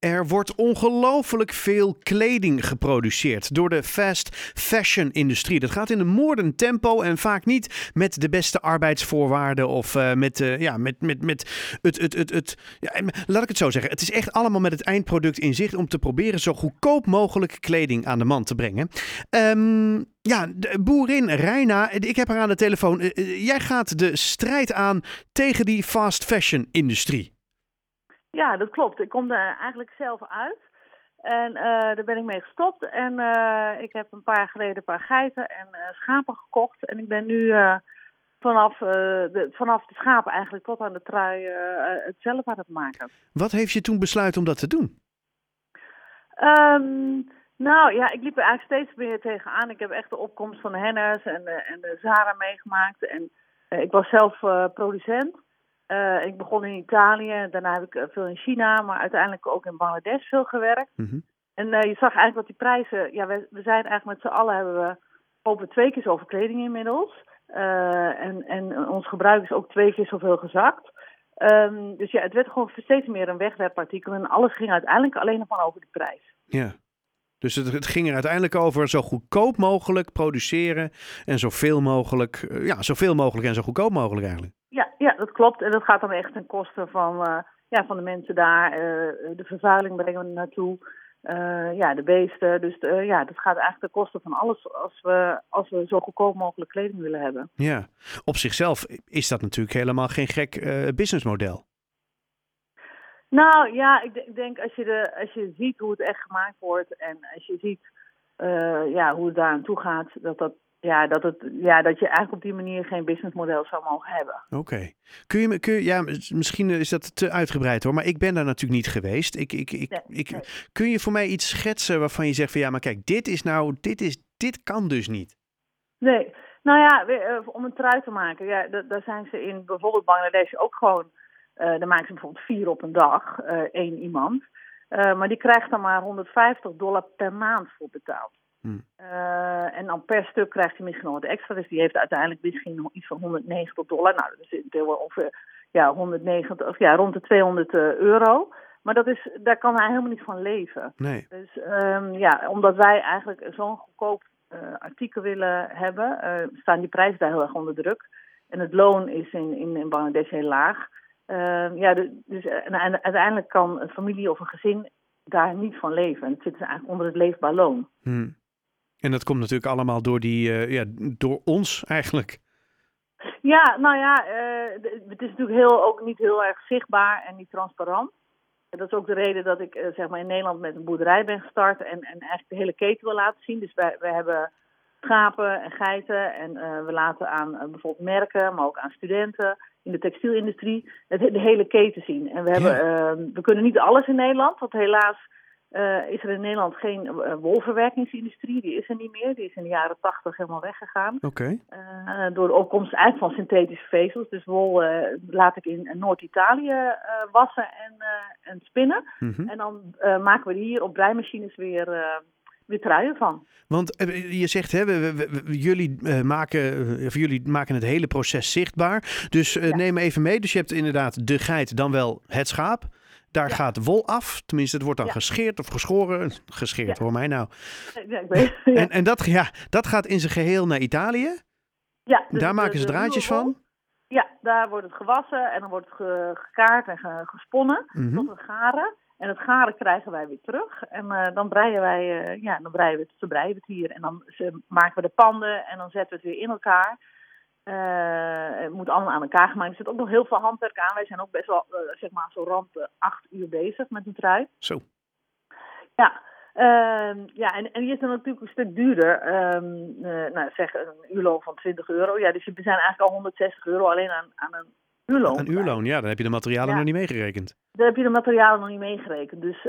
Er wordt ongelooflijk veel kleding geproduceerd door de fast fashion industrie. Dat gaat in een moordend tempo en vaak niet met de beste arbeidsvoorwaarden of uh, met, uh, ja, met, met, met het, het, het, het ja, laat ik het zo zeggen. Het is echt allemaal met het eindproduct in zicht om te proberen zo goedkoop mogelijk kleding aan de man te brengen. Um, ja, boerin Reina, ik heb haar aan de telefoon. Uh, jij gaat de strijd aan tegen die fast fashion industrie. Ja, dat klopt. Ik kom er eigenlijk zelf uit. En uh, daar ben ik mee gestopt. En uh, ik heb een paar jaar geleden een paar geiten en uh, schapen gekocht. En ik ben nu vanaf, de, vanaf de schapen eigenlijk tot aan de trui het zelf aan het maken. Wat heeft je toen besluit om dat te doen? Um, nou ja, ik liep er eigenlijk steeds meer tegenaan. Ik heb echt de opkomst van de Henners en de, en de Zara meegemaakt. En ik was zelf producent. Uh, ik begon in Italië, daarna heb ik eh, veel in China, maar uiteindelijk ook in Bangladesh veel gewerkt. Mm -hmm. En uh, je zag eigenlijk dat die prijzen, ja, we, we zijn eigenlijk met z'n allen hebben we kopen twee keer zoveel kleding inmiddels. en, en ons gebruik is ook twee keer zoveel gezakt. Um, dus ja, het werd gewoon steeds meer een wegwerpartikel en alles ging uiteindelijk alleen nog maar over de prijs. Ja. Dus het, het, ging er uiteindelijk over zo goedkoop mogelijk produceren en zoveel mogelijk, ja, zoveel mogelijk en zo goedkoop mogelijk eigenlijk. Ja, dat klopt. En dat gaat dan echt ten koste van, uh, ja, van de mensen daar. Uh, de vervuiling brengen we naartoe. Uh, ja, de beesten. Dus ja, dat gaat eigenlijk ten koste van alles als we, als we zo goedkoop mogelijk kleding willen hebben. Ja, op zichzelf is dat natuurlijk helemaal geen gek businessmodel. Nou ja, ik, ik, denk als je, de, als je ziet hoe het echt gemaakt wordt en als je ziet ja, hoe het daar aan toe gaat, dat dat ja, dat, het, ja, dat je eigenlijk op die manier geen businessmodel zou mogen hebben. Oké. Kun, je, kun je, ja, misschien is dat te uitgebreid hoor, maar ik ben daar natuurlijk niet geweest. Ik, ik, ik, ik, Kun je voor mij iets schetsen waarvan je zegt van ja, maar kijk, dit is nou, dit, is, dit kan dus niet? Nee, nou ja, eh, om een trui te maken, ja, daar zijn ze in bijvoorbeeld Bangladesh ook gewoon, uh, daar maken ze bijvoorbeeld vier op een dag, uh, één iemand. Uh, maar die krijgt dan maar 150 dollar per maand voor betaald. Hmm. Uh, en dan per stuk krijgt hij misschien nog wat extra. Dus die heeft uiteindelijk misschien nog iets van 190 dollar. Nou, dat is ongeveer ja, 190, of ja, rond de 200 uh, euro. Maar dat is, daar kan hij helemaal niet van leven. Nee. Dus um, ja, omdat wij eigenlijk zo'n goedkoop uh, artikel willen hebben, staan die prijzen daar heel erg onder druk. En het loon is in, in, in Bangladesh heel laag. Ehm, ja, dus, en uiteindelijk kan een familie of een gezin daar niet van leven. En het zit dus eigenlijk onder het leefbaar loon. Hmm. En dat komt natuurlijk allemaal door, die, uh, ja, door ons eigenlijk. Ja, nou ja, uh, het is natuurlijk heel, ook niet heel erg zichtbaar en niet transparant. Dat is ook de reden dat ik uh, zeg maar in Nederland met een boerderij ben gestart en, en eigenlijk de hele keten wil laten zien. Dus wij, wij hebben schapen en geiten en we laten aan bijvoorbeeld merken, maar ook aan studenten in de textielindustrie het, de hele keten zien. En we, hebben, ja. we kunnen niet alles in Nederland, want helaas uh, is er in Nederland geen uh, wolverwerkingsindustrie. Die is er niet meer. Die is in de jaren tachtig helemaal weggegaan. Oké. Okay. Uh, door de opkomst eigenlijk van synthetische vezels. Dus wol laat ik in Noord-Italië wassen en, en spinnen. Mm -hmm. En dan maken we hier op breimachines weer, weer truien van. Want je zegt, hè, we, we, we, jullie, maken, of jullie maken het hele proces zichtbaar. Dus ja. neem even mee. Dus je hebt inderdaad de geit, dan wel het schaap. Daar ja. gaat wol af. Tenminste, het wordt dan ja. gescheerd of geschoren. Gescheerd, hoor mij nou. En, en dat, ja, dat gaat in zijn geheel naar Italië? Ja. Dus daar maken ze draadjes van? Ja, daar wordt het gewassen en dan wordt het ge gekaard en ge gesponnen mm -hmm. tot het garen. En het garen krijgen wij weer terug. En uh, dan breien wij, uh, ja, dan breien we het, breien we het hier. En dan maken we de panden en dan zetten we het weer in elkaar. Uh, het moet allemaal aan elkaar gemaakt. Er zit ook nog heel veel handwerk aan. Wij zijn ook best wel, uh, zeg maar, zo rond acht uur bezig met een trui. Zo. Ja, uh, ja en, en die is dan natuurlijk een stuk duurder. Um, nou, zeg een uurloon van 20 euro. Ja, dus we zijn eigenlijk al 160 euro alleen aan, aan een uurloon. Een uurloon, ja. Dan heb je de materialen ja. nog niet meegerekend. Dan heb je de materialen nog niet meegerekend. Dus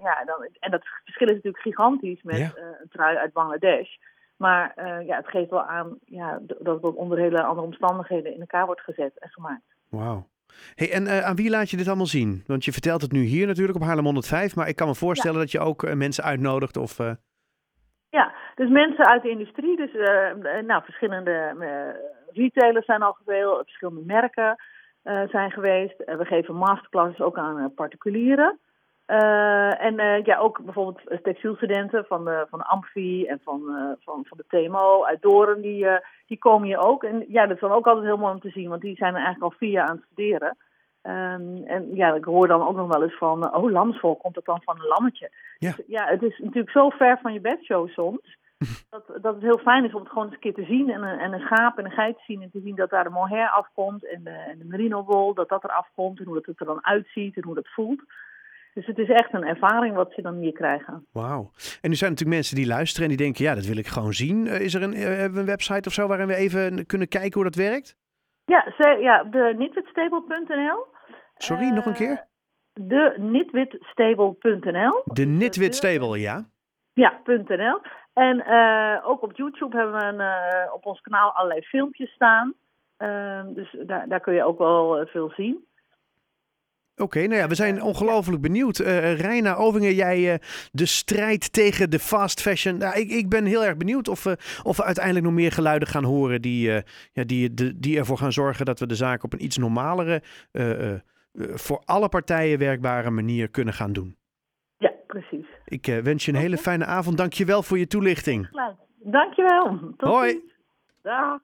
ja, dan, en dat verschil is natuurlijk gigantisch met ja. een trui uit Bangladesh. Maar uh, ja, het geeft wel aan ja, dat het onder hele andere omstandigheden in elkaar wordt gezet en gemaakt. Wauw. Hey, en uh, aan wie laat je dit allemaal zien? Want je vertelt het nu hier natuurlijk op Haarlem 105, maar ik kan me voorstellen ja. dat je ook uh, mensen uitnodigt of... Ja, dus mensen uit de industrie, dus nou, verschillende retailers zijn al geweest, verschillende merken zijn geweest. we geven masterclasses ook aan particulieren. Uh, en uh, ja, ook bijvoorbeeld textielstudenten van de, van de Amfi en van, uh, van, van de TMO uit Doren, die, die komen hier ook. En ja, dat is dan ook altijd heel mooi om te zien, want die zijn er eigenlijk al vier jaar aan het studeren. Um, en ja, ik hoor dan ook nog wel eens van, oh, lamsvol, komt dat dan van een lammetje? Ja. Dus, ja, het is natuurlijk zo ver van je bedshow soms, dat, dat het heel fijn is om het gewoon eens een keer te zien en een, en een schaap en een geit te zien en te zien dat daar de mohair afkomt en de, en de merino wol, dat dat er afkomt en hoe dat het er dan uitziet en hoe dat voelt. Dus het is echt een ervaring wat ze dan hier krijgen. Wauw. En er zijn natuurlijk mensen die luisteren en die denken, ja, dat wil ik gewoon zien. Uh, is er een, hebben we een website of zo waarin we even kunnen kijken hoe dat werkt? Ja, ze, ja de nitwitstable.nl. Sorry, uh, nog een keer? De nitwitstable.nl. De Nitwitstable, ja. Ja, .nl. En ook op YouTube hebben we een, op ons kanaal allerlei filmpjes staan. Ehm, dus daar, daar kun je ook wel veel zien. Oké, okay, nou ja, we zijn ongelooflijk benieuwd. Uh, Reina Ovingen, jij uh, de strijd tegen de fast fashion. Nou, ik, ik ben heel erg benieuwd of, uh, of we uiteindelijk nog meer geluiden gaan horen die, ja, die, de, die ervoor gaan zorgen dat we de zaak op een iets normalere, voor alle partijen werkbare manier kunnen gaan doen. Ja, precies. Ik wens je een hele fijne avond. Dank je wel voor je toelichting. Dank je wel. Tot Hoi. Dag.